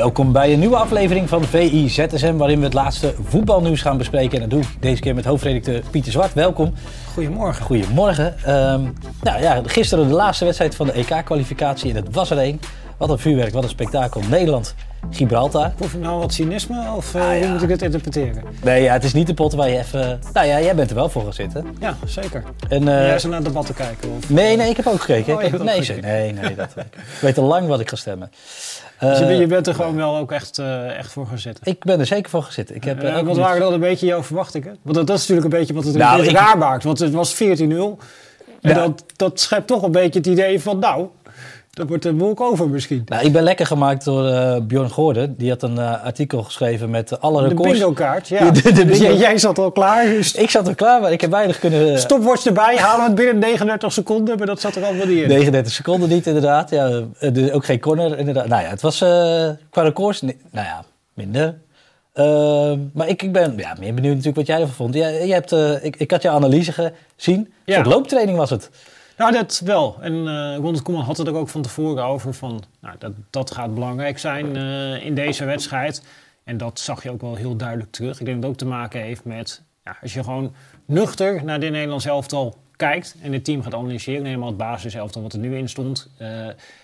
Welkom bij een nieuwe aflevering van VI ZSM, waarin we het laatste voetbalnieuws gaan bespreken. En dat doe ik deze keer met hoofdredacteur Pieter Zwart. Welkom. Goedemorgen. Goedemorgen. Ehm, nou ja, gisteren de laatste wedstrijd van de EK-kwalificatie en het was er één. Wat een vuurwerk, wat een spektakel. Nederland, Gibraltar. Proef ik nou wat cynisme of uh, hoe moet ik het interpreteren? Nee, ja, het is niet de pot waar je even... Nou ja, jij bent er wel voor gaan zitten. Ja, zeker. En, uh, eh, jij is naar het debat te kijken? Of... Nee, nee, ik heb ook gekeken. Oh, ik heb... ook nee, gekeken. nee, nee, dat ik weet al lang wat ik ga stemmen. Dus je, Uh, bent- je bent er gewoon wel ook echt, eh, echt voor gaan zitten. ik ben er zeker voor gezitten. Ik heb, Eh, eh, wat waren dan een beetje jouw verwachtingen? Want dat, dat is natuurlijk een beetje wat het Nou, ik- raar maakt. Want het was 14-0. En Ja. dat, dat schept toch een beetje het idee van, nou, dat wordt een wolk over misschien. Nou, ik ben lekker gemaakt door eh Bjorn Goorden. Die had een eh, artikel geschreven met alle De records. bingo-kaart, ja. De- de Dus bingo. jij, jij zat al klaar. Dus Ik zat er klaar, maar ik heb weinig kunnen... stopwatch erbij, halen we het binnen 39 seconden. Maar dat zat er allemaal niet in. 39 seconden niet, inderdaad. Ja, eh, dus ook geen corner, inderdaad. Nou ja, het was qua records... nou ja, minder. Eh, maar ik, ik ben ja, meer benieuwd natuurlijk wat jij ervan vond. Jij, jij hebt, ik, ik had je analyse gezien. Een Ja. soort looptraining was het. Nou, dat wel. En eh Ronald Koeman had het er ook van tevoren over van, nou, dat, dat gaat belangrijk zijn eh, in deze wedstrijd. En dat zag je ook wel heel duidelijk terug. Ik denk dat het ook te maken heeft met, ja, als je gewoon nuchter naar dit Nederlands elftal kijkt en het team gaat analyseren, helemaal het basiselftal wat er nu in stond. eh,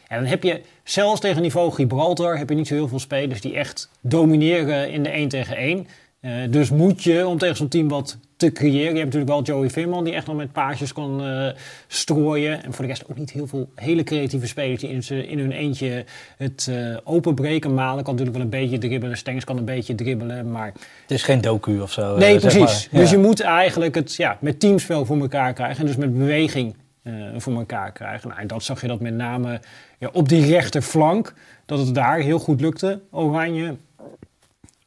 ja, dan heb je zelfs tegen niveau Gibraltar heb je niet zo heel veel spelers die echt domineren in de 1 tegen 1. Eh, dus moet je, om tegen zo'n team wat te creëren. Je hebt natuurlijk wel Joey Veerman die echt nog met paasjes kan eh, strooien. En voor de rest ook niet heel veel hele creatieve spelers die in, in hun eentje het eh, openbreken. Malen kan natuurlijk wel een beetje dribbelen. Stengs kan een beetje dribbelen. Maar Het is geen docu of zo. nee, precies. maar. Dus je moet eigenlijk het ja, met teamspel voor elkaar krijgen. En dus met beweging voor elkaar krijgen. Nou, en dat zag je dat met name ja, op die rechterflank. Dat het daar heel goed lukte, Oranje.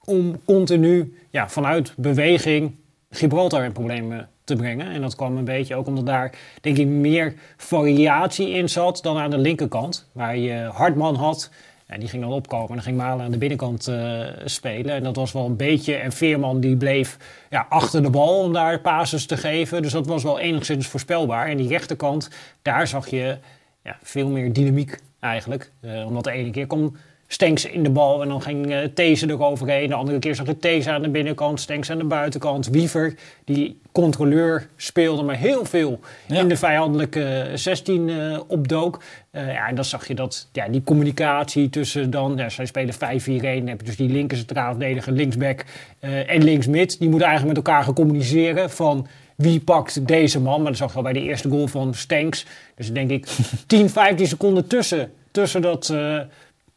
Om continu ja, vanuit beweging Gibraltar in problemen te brengen. En dat kwam een beetje ook omdat daar, denk ik, meer variatie in zat dan aan de linkerkant. Waar je Hartman had. Ja, die ging dan opkomen en dan ging Malen aan de binnenkant eh, spelen. En dat was wel een beetje. En Veerman die bleef ja, achter de bal om daar passes te geven. Dus dat was wel enigszins voorspelbaar. En die rechterkant, daar zag je ja, veel meer dynamiek eigenlijk. Eh, omdat de ene keer kwam Stenks in de bal en dan ging eh These eroverheen. De andere keer zag je These aan de binnenkant, Stenks aan de buitenkant. Wiever, die controleur, speelde maar heel veel Ja. in de vijandelijke 16 eh, opdook. Eh, ja, en dan zag je dat ja, die communicatie tussen dan... Ja, zij spelen 5-4-1, dan heb je dus die linker centraal verdediger, linksback eh, en linksmid. Die moeten eigenlijk met elkaar gaan communiceren van... Wie pakt deze man? Maar dat zag je al bij de eerste goal van Stenks. Dus denk ik 10, 15 seconden tussen, tussen dat eh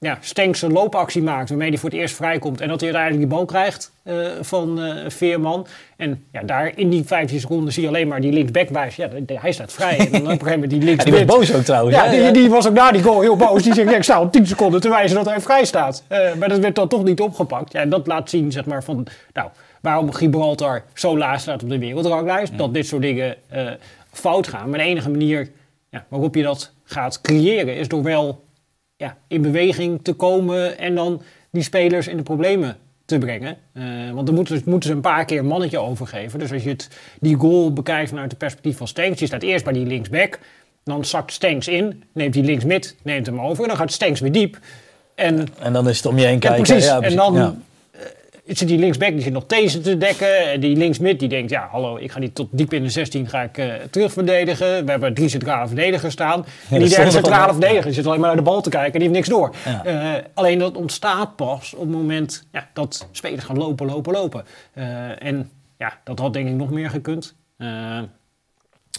ja, Stenks een loopactie maakt... waarmee hij voor het eerst vrijkomt... en dat hij uiteindelijk die bal krijgt eh, van eh, Veerman. En ja, daar in die 15 seconden zie je alleen maar die linksback wijzen. Ja, hij staat vrij. En dan op een gegeven moment die Ja, linksmid... die was boos ook trouwens. Ja, die, die was ook na die goal heel boos. Die zegt, ja, ik sta al 10 seconden te wijzen dat hij vrij staat. Eh, maar dat werd dan toch niet opgepakt. Ja, en dat laat zien, zeg maar, van... Nou, waarom Gibraltar zo laag staat op de wereldranglijst. Dat dit soort dingen fout gaan. Maar de enige manier ja, waarop je dat gaat creëren... is door wel ja, in beweging te komen... en dan die spelers in de problemen te brengen. Eh, want dan moeten, moeten ze een paar keer een mannetje overgeven. Dus als je het, die goal bekijkt vanuit het perspectief van Stenks... je staat eerst bij die linksback... Dan zakt Stenks in, neemt die linksmid, neemt hem over. En dan gaat Stenks weer diep. En En dan is het om je heen ja, kijken. precies. Ja, en dan ja. Eh, zit die linksback, die zit nog deze te dekken. En die linksmid, die denkt, ja, hallo, ik ga die tot diep in de 16 ga ik, uh, terugverdedigen. We hebben drie centrale verdedigers staan. en die derde centrale verdediger die zit alleen maar naar de bal te kijken en die heeft niks door. Uh, alleen dat ontstaat pas op het moment ja, dat spelers gaan lopen, lopen, lopen. Uh, en ja, dat had denk ik nog meer gekund.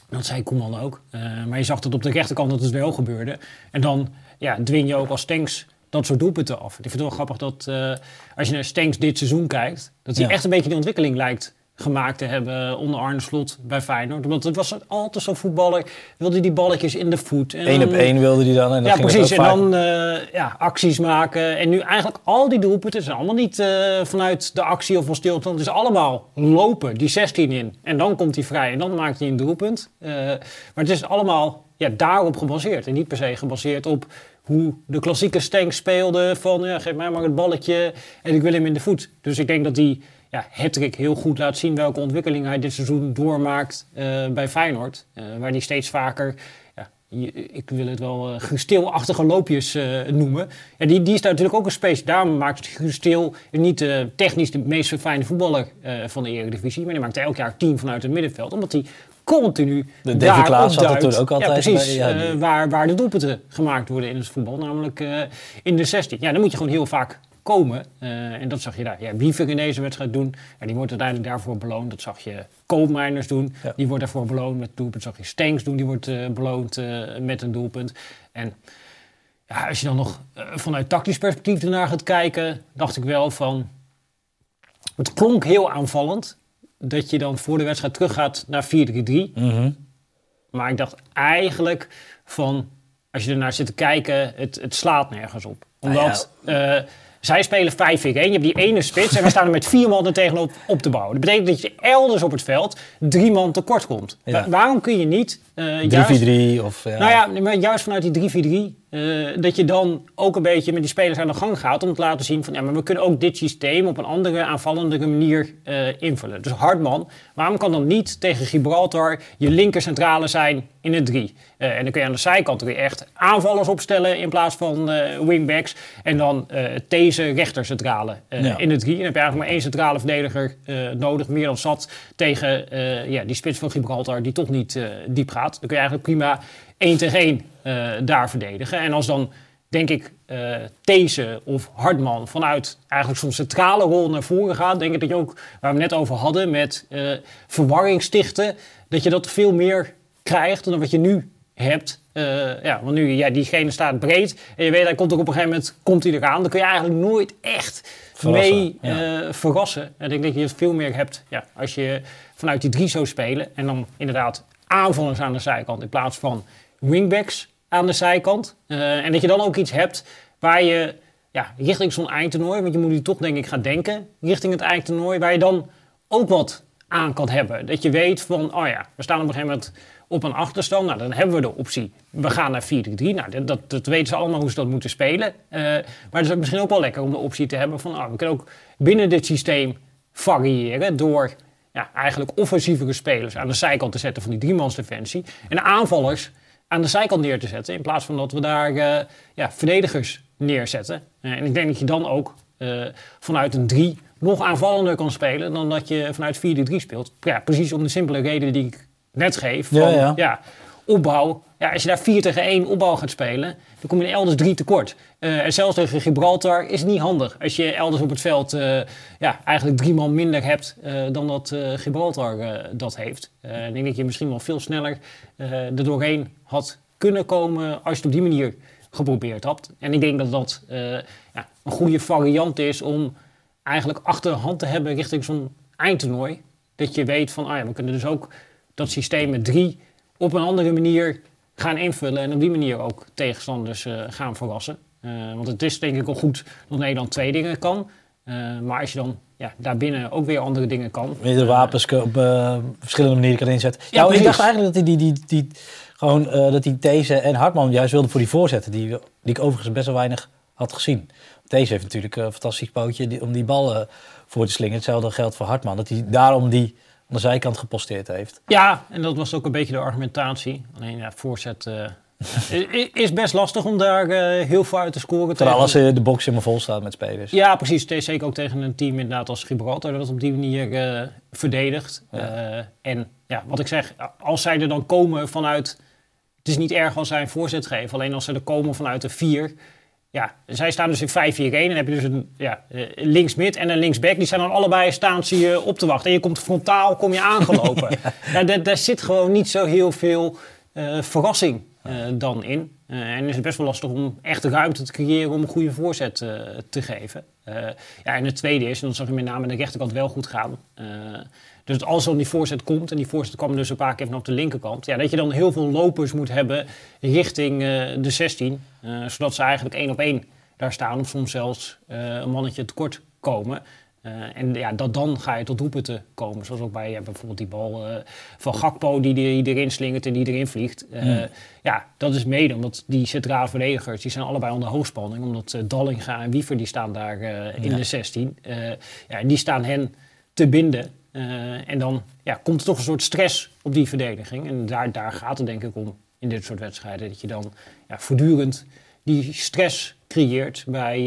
dat zei Koeman ook. maar je zag dat op de rechterkant dat het wel gebeurde. En dan ja, dwing je ook als tanks dat soort doelpunten af. Ik vind het wel grappig dat uh, als je naar Stenks dit seizoen kijkt, dat hij echt een beetje de ontwikkeling lijkt gemaakt te hebben onder Arne Slot bij Feyenoord. Want het was altijd zo'n voetballer, wilde die balletjes in de voet. Eén op één wilde hij dan. En ja, precies. En dan uh, ja, acties maken. En nu eigenlijk al die doelpunten zijn allemaal niet uh, vanuit de actie of van stilte. Het is allemaal lopen, die 16 in. En dan komt hij vrij en dan maakt hij een doelpunt. Uh, maar het is allemaal ja, daarop gebaseerd. En niet per se gebaseerd op hoe de klassieke Stank speelde van ja, geef mij maar het balletje en ik wil hem in de voet. Dus ik denk dat die ja, Hattrick heel goed laat zien welke ontwikkeling hij dit seizoen doormaakt uh, bij Feyenoord. Uh, waar hij steeds vaker, ja, ik wil het wel uh, loopjes noemen. Ja, die, die is natuurlijk ook een space. Daarom maakt Gestil niet technisch de meest fijne voetballer van de Eredivisie. Maar hij maakt elk jaar team vanuit het middenveld. Omdat hij continu de David Klaas had het toen ook altijd. Ja, precies, bij, ja, uh, waar, waar de doelpunten gemaakt worden in het voetbal, namelijk uh, in de 16. Ja, dan moet je gewoon heel vaak komen. Uh, en dat zag je daar. Ja, Wiever in deze wedstrijd doen. Ja, die wordt uiteindelijk daarvoor beloond. Dat zag je Koopmijners doen. Ja. Die wordt daarvoor beloond met doelpunt. Dat zag je Stenks doen. Die wordt beloond met een doelpunt. En ja, als je dan nog vanuit tactisch perspectief ernaar gaat kijken, dacht ik wel van... Het klonk heel aanvallend dat je dan voor de wedstrijd teruggaat naar 4-3-3. Mm Maar ik dacht eigenlijk van, als je ernaar zit te kijken, het, het slaat nergens op. Omdat ah, zij spelen 5-4-1. Je hebt die ene spits en we staan er met vier man er tegenop op te bouwen. Dat betekent dat je elders op het veld drie man tekort komt. Waarom kun je niet... Uh, 3-4-3 of... Ja. Nou ja, maar juist vanuit die 3-4-3 uh, dat je dan ook een beetje met die spelers aan de gang gaat om te laten zien van ja, maar we kunnen ook dit systeem op een andere aanvallende manier uh, invullen. Dus Hartman, waarom kan dan niet tegen Gibraltar je linkercentrale zijn in het 3? Uh, en dan kun je aan de zijkant weer echt aanvallers opstellen in plaats van wingbacks. En dan deze rechtercentrale ja. in het 3. En dan heb je eigenlijk maar één centrale verdediger nodig, meer dan zat, tegen ja, die spits van Gibraltar die toch niet diep gaat. Dan kun je eigenlijk prima één tegen één uh, daar verdedigen. En als dan, denk ik, uh, These of Hartman vanuit eigenlijk zo'n centrale rol naar voren gaat, denk ik dat je ook, waar we net over hadden, met uh, verwarring stichten, dat je dat veel meer krijgt dan wat je nu hebt. Uh, ja, want nu, ja, diegene staat breed en je weet, hij komt ook op een gegeven moment komt hij eraan. Dan kun je eigenlijk nooit echt verrassen, mee ja. verrassen. En ik denk dat je het veel meer hebt ja, als je vanuit die drie zou spelen en dan inderdaad aanvallers aan de zijkant in plaats van wingbacks aan de zijkant. Uh, en dat je dan ook iets hebt waar je ja, richting zo'n eindtoernooi, want je moet nu toch denk ik gaan denken richting het eindtoernooi, waar je dan ook wat aan kan hebben. Dat je weet van, oh ja, we staan op een gegeven moment op een achterstand. Nou, dan hebben we de optie, we gaan naar 4-3. Nou, dat, dat, weten ze allemaal hoe ze dat moeten spelen. Uh, maar het is misschien ook wel lekker om de optie te hebben van, oh, we kunnen ook binnen dit systeem variëren door ja, eigenlijk offensievere spelers aan de zijkant te zetten van die driemansdefensie. En de aanvallers aan de zijkant neer te zetten. In plaats van dat we daar uh, ja, verdedigers neerzetten. Uh, en ik denk dat je dan ook uh, vanuit een 3 nog aanvallender kan spelen dan dat je vanuit 4-3 speelt. Ja, precies om de simpele reden die ik net geef. Van, ja, ja. ja, opbouw. Ja, als je daar 4 tegen 1 opbouw gaat spelen, dan kom je elders 3 tekort. Uh, en zelfs tegen Gibraltar is het niet handig. Als je elders op het veld uh, ja, eigenlijk drie man minder hebt uh, dan dat Gibraltar dat heeft. ik denk dat je misschien wel veel sneller er doorheen had kunnen komen als je het op die manier geprobeerd had. En ik denk dat dat ja, een goede variant is om eigenlijk achterhand te hebben richting zo'n eindtoernooi. Dat je weet van, ah ja, we kunnen dus ook dat systeem met drie op een andere manier gaan invullen en op die manier ook tegenstanders uh, gaan verrassen. Uh, want het is denk ik al goed dat Nederland twee dingen kan. Uh, maar als je dan ja, daarbinnen ook weer andere dingen kan. de wapens op verschillende manieren kan inzetten. Ja, nou, ik dacht eigenlijk dat die, die, die, die gewoon, dat die These en Hartman juist wilden voor die voorzetten. Die, die ik overigens best wel weinig had gezien. Deze heeft natuurlijk een fantastisch pootje om die ballen voor te slingen. Hetzelfde geldt voor Hartman. Dat hij daarom die aan de zijkant geposteerd heeft. Ja, en dat was ook een beetje de argumentatie. Alleen ja, voorzet uh, I- is best lastig om daar eh, heel veel uit te scoren. Vooral als eh, de box helemaal vol staat met spelers. Ja, precies. Zeker ook tegen een team inderdaad als Gibraltar dat op die manier eh, verdedigt. Ja. Eh, en ja, wat ik zeg, als zij er dan komen vanuit... Het is niet erg als zij een voorzet geven. Alleen als ze er komen vanuit de vier... Ja, zij staan dus in 5-4-1. En dan heb je dus een ja, eh, linksmid en een linksback. Die zijn dan allebei staan zie je op te wachten. En je komt frontaal kom je aangelopen. ja, daar, daar zit gewoon niet zo heel veel eh, verrassing eh, dan in. Eh, en is het best wel lastig om echt ruimte te creëren om een goede voorzet eh, te geven. Ja, en het tweede is, en dat zag je met name aan de rechterkant wel goed gaan. Dus als dan die voorzet komt, en die voorzet kwam dus een paar keer vanaf de linkerkant, ja, dat je dan heel veel lopers moet hebben richting de 16. eh, zodat ze eigenlijk één op één daar staan, of soms zelfs een mannetje tekort komen. Eh, en ja, dat, dan ga je tot doelpunten komen. Zoals ook bij ja, bijvoorbeeld die bal eh, van Gakpo die, die erin slingert en die erin vliegt. Eh, Hmm. Ja, dat is mede omdat die centrale verdedigers, die zijn allebei onder hoogspanning. Omdat Dallinga en Wiever, die staan daar in Ja. de 16. Eh, ja, en die staan hen te binden. En dan ja, komt er toch een soort stress op die verdediging. En daar, daar gaat het denk ik om in dit soort wedstrijden. Dat je dan ja, voortdurend die stress creëert bij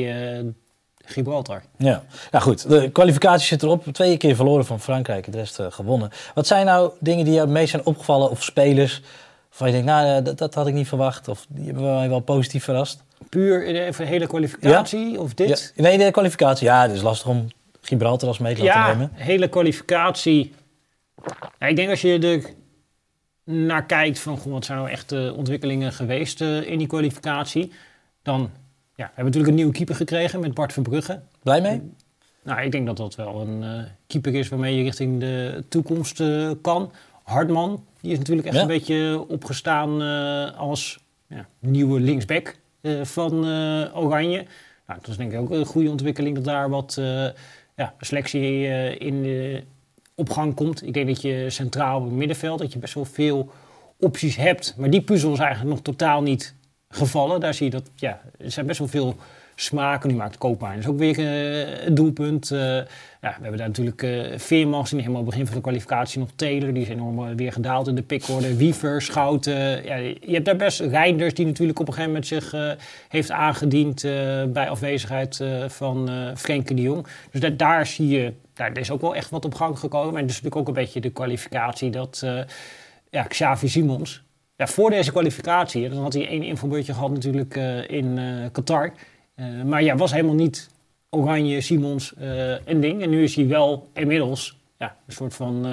Gibraltar. Ja. ja, goed. De kwalificatie zit erop. Twee keer verloren van Frankrijk, de rest eh, gewonnen. Wat zijn nou dingen die jou het meest zijn opgevallen of spelers waarvan je denkt, nou, eh, dat, dat had ik niet verwacht of die hebben mij wel positief verrast? Puur in even de hele kwalificatie of dit? Ja. Nee, de kwalificatie. Ja, het is lastig om Gibraltar als meetlat te Ja, nemen. hele kwalificatie. Ja, ik denk als je er naar kijkt van goh, wat zijn nou echt de ontwikkelingen geweest eh, in die kwalificatie, dan ja, we hebben natuurlijk een nieuwe keeper gekregen met Bart Verbrugge. Blij mee? Nou, ik denk dat dat wel een eh, keeper is waarmee je richting de toekomst eh, kan. Hartman, die is natuurlijk echt Ja. een beetje opgestaan eh, als ja, nieuwe linksback van Oranje. Nou, dat is denk ik ook een goede ontwikkeling dat daar wat ja, selectie in de opgang komt. Ik denk dat je centraal op het middenveld, dat je best wel veel opties hebt. Maar die puzzel is eigenlijk nog totaal niet gevallen. Daar zie je dat, ja, er zijn best wel veel smaken. Nu maakt Koopmijn dus ook weer eh, een doelpunt. Eh, ja, we hebben daar natuurlijk eh Veerman gezien, helemaal begin van de kwalificatie nog Taylor. Die is enorm eh, weer gedaald in de pickorde. Wiever, Schouten. ja, je hebt daar best Reinders, die natuurlijk op een gegeven moment zich eh, heeft aangediend eh, bij afwezigheid eh, van eh Frenkie de Jong. Dus daar, daar zie je, daar is ook wel echt wat op gang gekomen. En dus natuurlijk ook een beetje de kwalificatie dat eh ja, Xavi Simons... Ja, voor deze kwalificatie, dan had hij één invalbeurtje gehad natuurlijk eh, in eh, Qatar. Eh, maar ja, was helemaal niet Oranje, Simons een ding. En nu is hij wel inmiddels ja, een soort van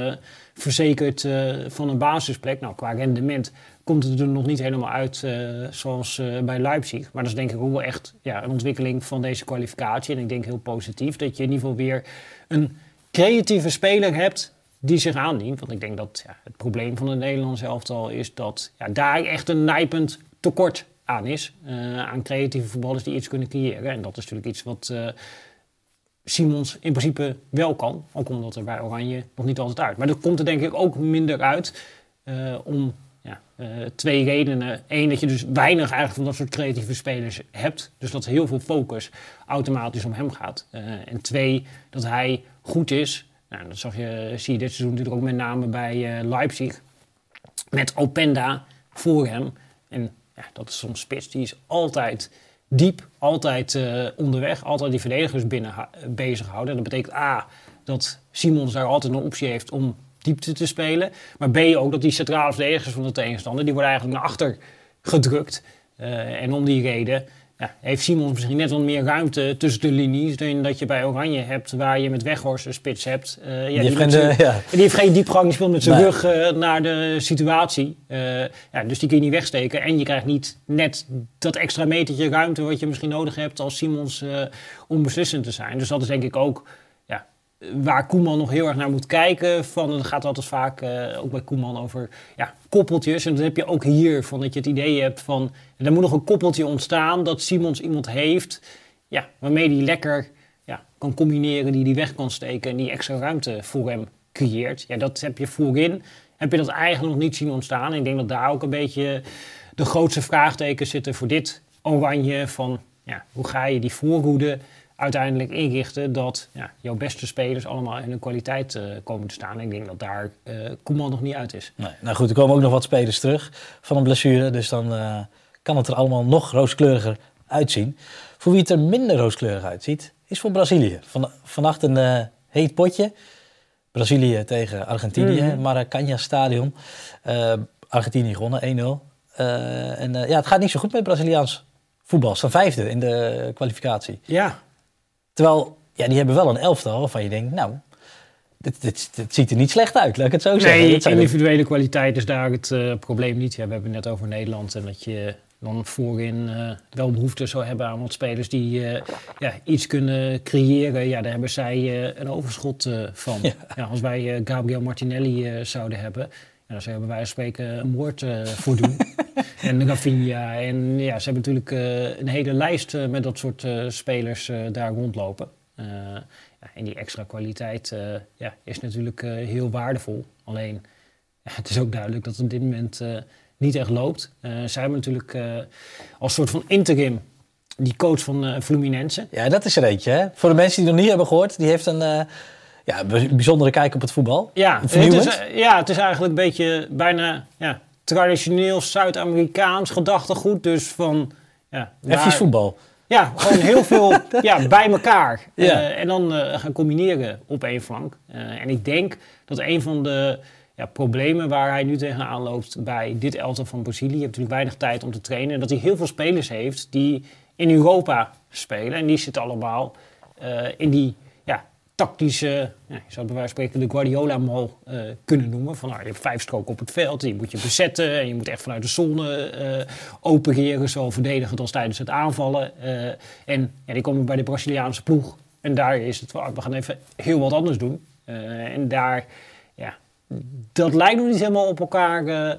verzekerd van een basisplek. Nou, qua rendement komt het er nog niet helemaal uit zoals bij Leipzig. Maar dat is denk ik ook wel echt ja, een ontwikkeling van deze kwalificatie. En ik denk heel positief dat je in ieder geval weer een creatieve speler hebt die zich aandient. Want ik denk dat ja, het probleem van het Nederlands elftal is dat ja, daar echt een nijpend tekort aan is. eh, aan creatieve voetballers die iets kunnen creëren. En dat is natuurlijk iets wat eh, Simons in principe wel kan. Ook omdat er bij Oranje nog niet altijd uit. Maar dat komt er denk ik ook minder uit eh, om ja, twee redenen. Eén, dat je dus weinig eigenlijk van dat soort creatieve spelers hebt. Dus dat heel veel focus automatisch om hem gaat. En twee, dat hij goed is. Nou, dat zag je, zie je dit seizoen natuurlijk ook met name bij eh, Leipzig. Met Openda voor hem. En ja, dat is zo'n spits, die is altijd diep, altijd eh, onderweg, altijd die verdedigers binnen ha- bezighouden. Dat betekent A, dat Simons daar altijd een optie heeft om diepte te spelen. Maar B ook dat die centrale verdedigers van de tegenstander, die worden eigenlijk naar achter gedrukt. Eh, en om die reden ja, heeft Simons misschien net wat meer ruimte tussen de linies dan dat je bij Oranje hebt, waar je met Weghorst een spits hebt. Eh, ja, Die heeft geen, ja. die heeft geen diepgang, die speelt met zijn Nee. rug eh, naar de situatie. Ja, dus die kun je niet wegsteken. En je krijgt niet net dat extra metertje ruimte wat je misschien nodig hebt als Simons om beslissend te zijn. Dus dat is denk ik ook waar Koeman nog heel erg naar moet kijken. Van, het gaat altijd vaak, eh, ook bij Koeman, over ja, koppeltjes. En dan heb je ook hier van dat je het idee hebt van... er moet nog een koppeltje ontstaan dat Simons iemand heeft... Ja, waarmee hij lekker ja, kan combineren, die die weg kan steken... en die extra ruimte voor hem creëert. Ja, dat heb je voorin. Heb je dat eigenlijk nog niet zien ontstaan. Ik denk dat daar ook een beetje de grootste vraagtekens zitten voor dit oranje. Van ja, hoe ga je die voorhoede uiteindelijk inrichten dat ja, jouw beste spelers allemaal in hun kwaliteit eh, komen te staan. En ik denk dat daar Koeman nog niet uit is. Nee. Nou goed, er komen ook nog wat spelers terug van een blessure. Dus dan eh, kan het er allemaal nog rooskleuriger uitzien. Voor wie het er minder rooskleurig uitziet, is voor Brazilië. Van, vannacht een heet potje. Brazilië tegen Argentinië, Mhm. Maracanã Stadion. Argentinië gewonnen, 1-0. Eh, en ja, het gaat niet zo goed met Braziliaans voetbal. Ze staan vijfde in de kwalificatie. Ja, Terwijl, ja, die hebben wel een elftal waarvan je denkt, nou, dit, dit, dit ziet er niet slecht uit, laat ik het zo zeggen. nee, individuele kwaliteit is daar het eh, probleem niet. Ja, we hebben het net over Nederland en dat je dan voorin eh, wel behoefte zou hebben aan wat spelers die eh, ja, iets kunnen creëren. Ja, daar hebben zij een overschot van. Ja. Ja. als wij Gabriel Martinelli zouden hebben, ja, dan zouden wij spreken een moord eh, voor doen. en. En ja, ze hebben natuurlijk eh, een hele lijst eh, met dat soort spelers daar rondlopen. Ja, en die extra kwaliteit ja, is natuurlijk heel waardevol. Alleen, ja, het is ook duidelijk dat het op dit moment niet echt loopt. Zij hebben natuurlijk als soort van interim die coach van Fluminense. Ja, dat is er eentje. Hè? Voor de mensen die het nog niet hebben gehoord, die heeft een ja, bij- bijzondere kijk op het voetbal. Ja, het is, eh, ja, het is eigenlijk een beetje bijna ja, traditioneel Zuid-Amerikaans gedachtegoed. Dus van... Ja, waar- voetbal. Ja, gewoon heel veel ja, bij elkaar. Ja. Eh, en dan eh, gaan combineren op één flank. En ik denk dat een van de ja, problemen waar hij nu tegenaan loopt bij dit elftal van Brazilië... je hebt natuurlijk weinig tijd om te trainen... dat hij heel veel spelers heeft die in Europa spelen. En die zitten allemaal in die tactische... Ja, je zou bij wijze van spreken de Guardiola-mal eh, kunnen noemen. Van, nou, je hebt vijf stroken op het veld, die moet je bezetten... en je moet echt vanuit de zone eh, opereren... zowel verdedigend als tijdens het aanvallen. Eh, en ja, die komen bij de Braziliaanse ploeg. En daar is het van, we gaan even heel wat anders doen. En daar, ja, dat lijkt nog niet helemaal op elkaar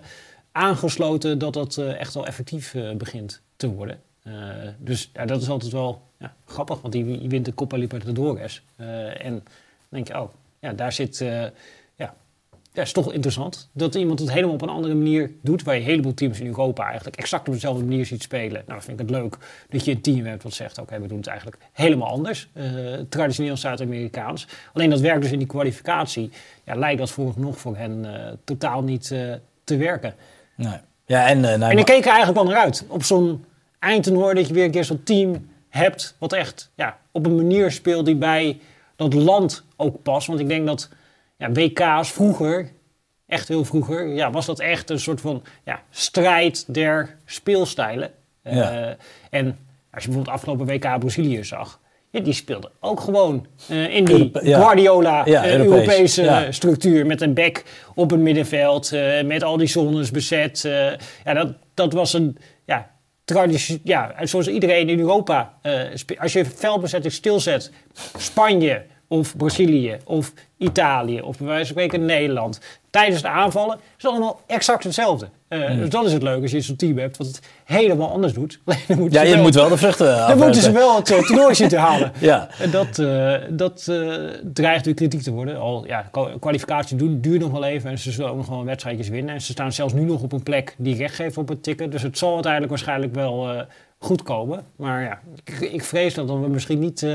aangesloten... dat dat echt wel effectief begint te worden. Eh, dus ja, dat is altijd wel ja, grappig, want die, wint de Copa Libertadores. Eh, en dan denk je, oh, ja, daar zit... eh, ja, ja, is toch interessant dat iemand het helemaal op een andere manier doet. Waar je een heleboel teams in Europa eigenlijk exact op dezelfde manier ziet spelen. Nou, dan vind ik het leuk dat je een team hebt wat zegt: oké, we doen het eigenlijk helemaal anders. traditioneel Zuid-Amerikaans. Alleen dat werkt dus in die kwalificatie. Ja, lijkt dat vooralsnog voor hen totaal niet te werken. Nee. Ja, en, nou, En ik keek er eigenlijk wel naar uit. Op zo'n eindtoernooi dat je weer een keer zo'n team hebt... wat echt ja, op een manier speelt die bij dat land ook past. Want ik denk dat ja, WK's vroeger, echt heel vroeger... Ja, was dat echt een soort van ja, strijd der speelstijlen. Ja. Eh, en als je bijvoorbeeld afgelopen WK Brazilië zag... Ja, die speelde ook gewoon eh, in die Europe-. Guardiola Ja, eh, Europees, Europese structuur met een back op het middenveld, met al die zones bezet. ja, dat, dat was een traditie, ja, zoals iedereen in Europa. eh, als je veldbezetting stilzet, Spanje of Brazilië of Italië of bij wijze van spreken Nederland, tijdens de aanvallen, is het allemaal exact hetzelfde. Eh, Hmm. Dus dat is het leuke als je zo'n team hebt wat het helemaal anders doet. Dan moeten ja, je wel- moet wel de vruchten dan afwerpen. moeten ze wel het eh, toernooi zien te halen. Ja. En dat, eh, dat dreigt weer kritiek te worden. Al, ja, kwa- kwalificatie doen, duurt nog wel even en ze zullen ook nog wel wedstrijdjes winnen. En ze staan zelfs nu nog op een plek die recht geeft op het tikken. Dus het zal uiteindelijk waarschijnlijk wel goed komen. Maar ja, ik, ik vrees dat we misschien niet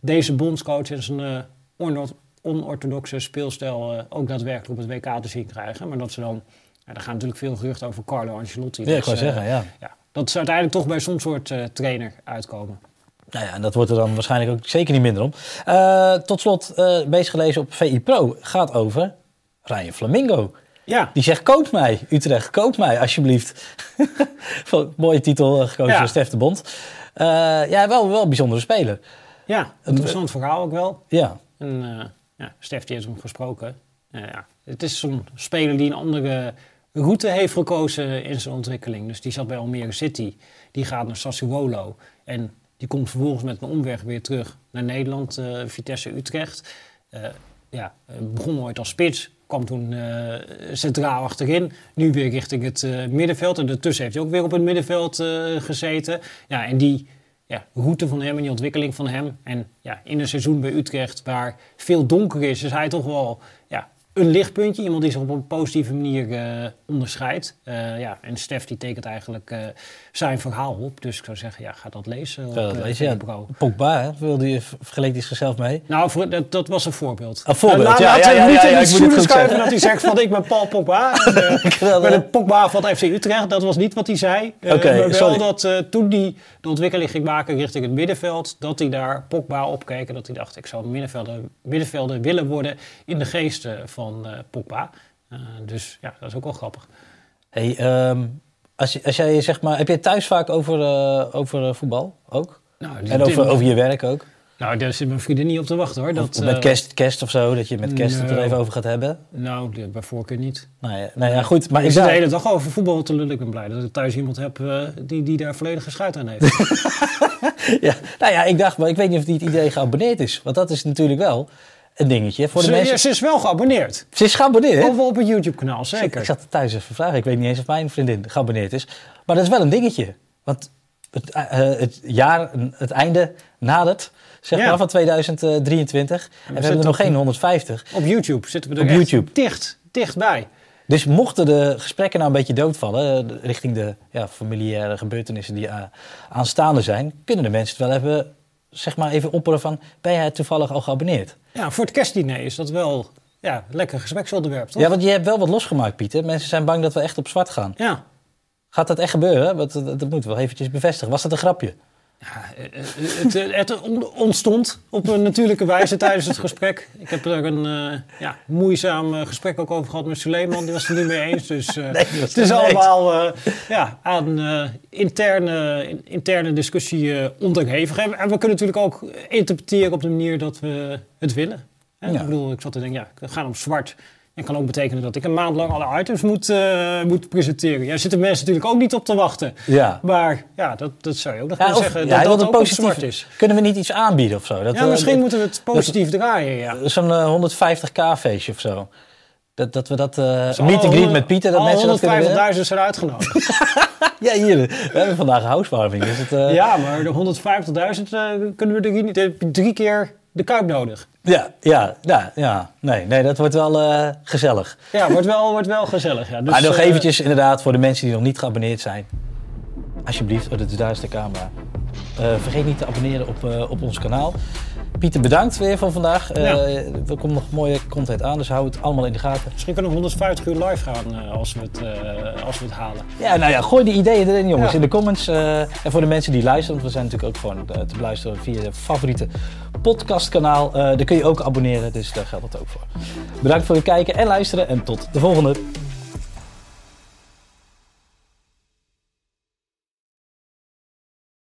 deze bondscoach en zijn ono- onorthodoxe speelstijl eh, ook daadwerkelijk op het WK te zien krijgen. Maar dat ze dan, ja, er gaan natuurlijk veel geruchten over Carlo Ancelotti. Ja, ik Dus, eh, zeggen, ja. ja, dat ze uiteindelijk toch bij zo'n soort eh, trainer uitkomen. Nou ja, en dat wordt er dan waarschijnlijk ook zeker niet minder om. Tot slot, bezig gelezen op VI Pro, gaat over Ryan Flamingo. Ja, Die zegt, koop mij, Utrecht, koop mij alsjeblieft. Mooie titel gekozen Ja. door Stef de Bond. Ja, wel, wel een bijzondere speler. ja interessant verhaal ook wel. Ja, En uh, ja, Stef die heeft hem gesproken. Ja, het is zo'n speler die een andere route heeft gekozen in zijn ontwikkeling. Dus die zat bij Almere City. Die gaat naar Sassuolo. En die komt vervolgens met een omweg weer terug naar Nederland, uh, Vitesse Utrecht. Uh, ja, begon ooit als spits. Kwam toen uh, centraal achterin. Nu weer richting het middenveld. En daartussen heeft hij ook weer op het middenveld gezeten. Ja, en die ja, route van hem en die ontwikkeling van hem. En ja, in een seizoen bij Utrecht waar veel donker is, is hij toch wel ja, een lichtpuntje. Iemand die zich op een positieve manier eh, onderscheidt. Eh, ja, en Stef die tekent eigenlijk eh, zijn verhaal op. Dus ik zou zeggen, ja, ga dat lezen. Ga dat op, lezen, ja. Pogba, hè? Wilde je, vergeleek hij zichzelf mee? Nou, voor, dat, dat was een voorbeeld. Een voorbeeld, Nou, ja, laten ja, niet in de stoelen schuiven dat hij zegt van ik ben Paul Pogba. En, ben de Pogba van FC Utrecht. Dat was niet wat hij zei. Oké, maar wel dat toen hij de ontwikkeling ging maken richting het middenveld... dat hij daar Pogba opkeek en dat hij dacht... ik zou middenvelder, middenvelder willen worden in de geest eh, van eh, Pogba. Eh, dus ja, dat is ook wel grappig. Hey, ehm, als, als jij zeg maar, heb je het thuis vaak over, eh, over voetbal ook? Nou, En over, over je werk ook? nou daar zit mijn vriendin niet op te wachten hoor. Dat, Of met kerst, kerst of zo, dat je met kerst het er nou. even over gaat hebben? Nou, bij voorkeur niet. Nou ja, nou ja goed. Maar ik zit de hele dag over voetbal te lullen. Ik ben blij dat ik thuis iemand heb die, die daar volledige schuit aan heeft. ja, nou ja, ik dacht, maar ik weet niet of die het idee geabonneerd is. Want dat is natuurlijk wel een dingetje. Voor de ze, mensen... ze is wel geabonneerd. Ze is geabonneerd, hè? Of op het YouTube-kanaal, Ik zeker. zat er thuis even vragen. Ik weet niet eens of mijn vriendin geabonneerd is. Maar dat is wel een dingetje. Want het, eh, het jaar, het einde nadert, zeg Ja. maar, van 2023. En we hebben er nog geen 150. Op YouTube zitten we er Op YouTube. dicht, dichtbij. Dus mochten de gesprekken nou een beetje doodvallen... eh, richting de ja, familiaire gebeurtenissen die eh, aanstaande zijn... kunnen de mensen het wel even, zeg maar, even opperen van... ben jij toevallig al geabonneerd? Ja, voor het kerstdiner is dat wel ja, lekker gespreksonderwerp, toch? Ja, want je hebt wel wat losgemaakt, Pieter. Mensen zijn bang dat we echt op zwart gaan. Ja. Gaat dat echt gebeuren? Want dat, dat moeten we wel eventjes bevestigen. Was dat een grapje? Ja, eh, eh, het, eh, het on- ontstond op een natuurlijke wijze tijdens het gesprek. Ik heb er een ja, moeizaam gesprek ook over gehad met Suleiman. Die was het er niet mee eens. Dus Nee, het is het allemaal ja, aan interne, in- interne discussie onderhevig. En, en we kunnen natuurlijk ook interpreteren op de manier dat we het willen. Hè? Ja. Ik bedoel, ik zat te denken, ja, we gaan op zwart. En kan ook betekenen dat ik een maand lang alle items moet, eh, moet presenteren. Ja, daar zitten mensen natuurlijk ook niet op te wachten. Ja. Maar ja, dat, dat zou je ook nog Ja, kunnen of- zeggen. ja, dat het ook op zwart positief. is. Kunnen we niet iets aanbieden of zo? Dat, Ja, eh, misschien dat- moeten we het positief draaien, ja. Zo'n eh, 150k feestje of zo. Dat, dat we dat... eh Dus meet and greet met Pieter, dat mensen dat kunnen winnen. 150.000 zijn uitgenodigd. Ja, hier. We hebben vandaag housewarming. Dus het, eh, ja, maar de 150.000 eh, kunnen we drie, de- drie keer de kuip nodig. ja, ja, ja, ja. Nee, nee, dat wordt wel eh, gezellig. Ja, wordt wel, wordt wel gezellig. Ja. Dus, maar nog eh, eventjes inderdaad voor de mensen die nog niet geabonneerd zijn. Alsjeblieft, oh, dat is daar is de camera. Eh, vergeet niet te abonneren op, op ons kanaal. Pieter, bedankt weer voor vandaag. Eh, Ja. Er komt nog mooie content aan, dus hou het allemaal in de gaten. Misschien kunnen we 150 uur live gaan eh, als, we het, eh, als we het halen. Ja, nou ja, gooi die ideeën erin, jongens, Ja. in de comments. en voor de mensen die luisteren, want we zijn natuurlijk ook gewoon te beluisteren via je favoriete podcastkanaal. daar kun je ook abonneren, dus daar geldt het ook voor. Bedankt voor het kijken en luisteren en tot de volgende.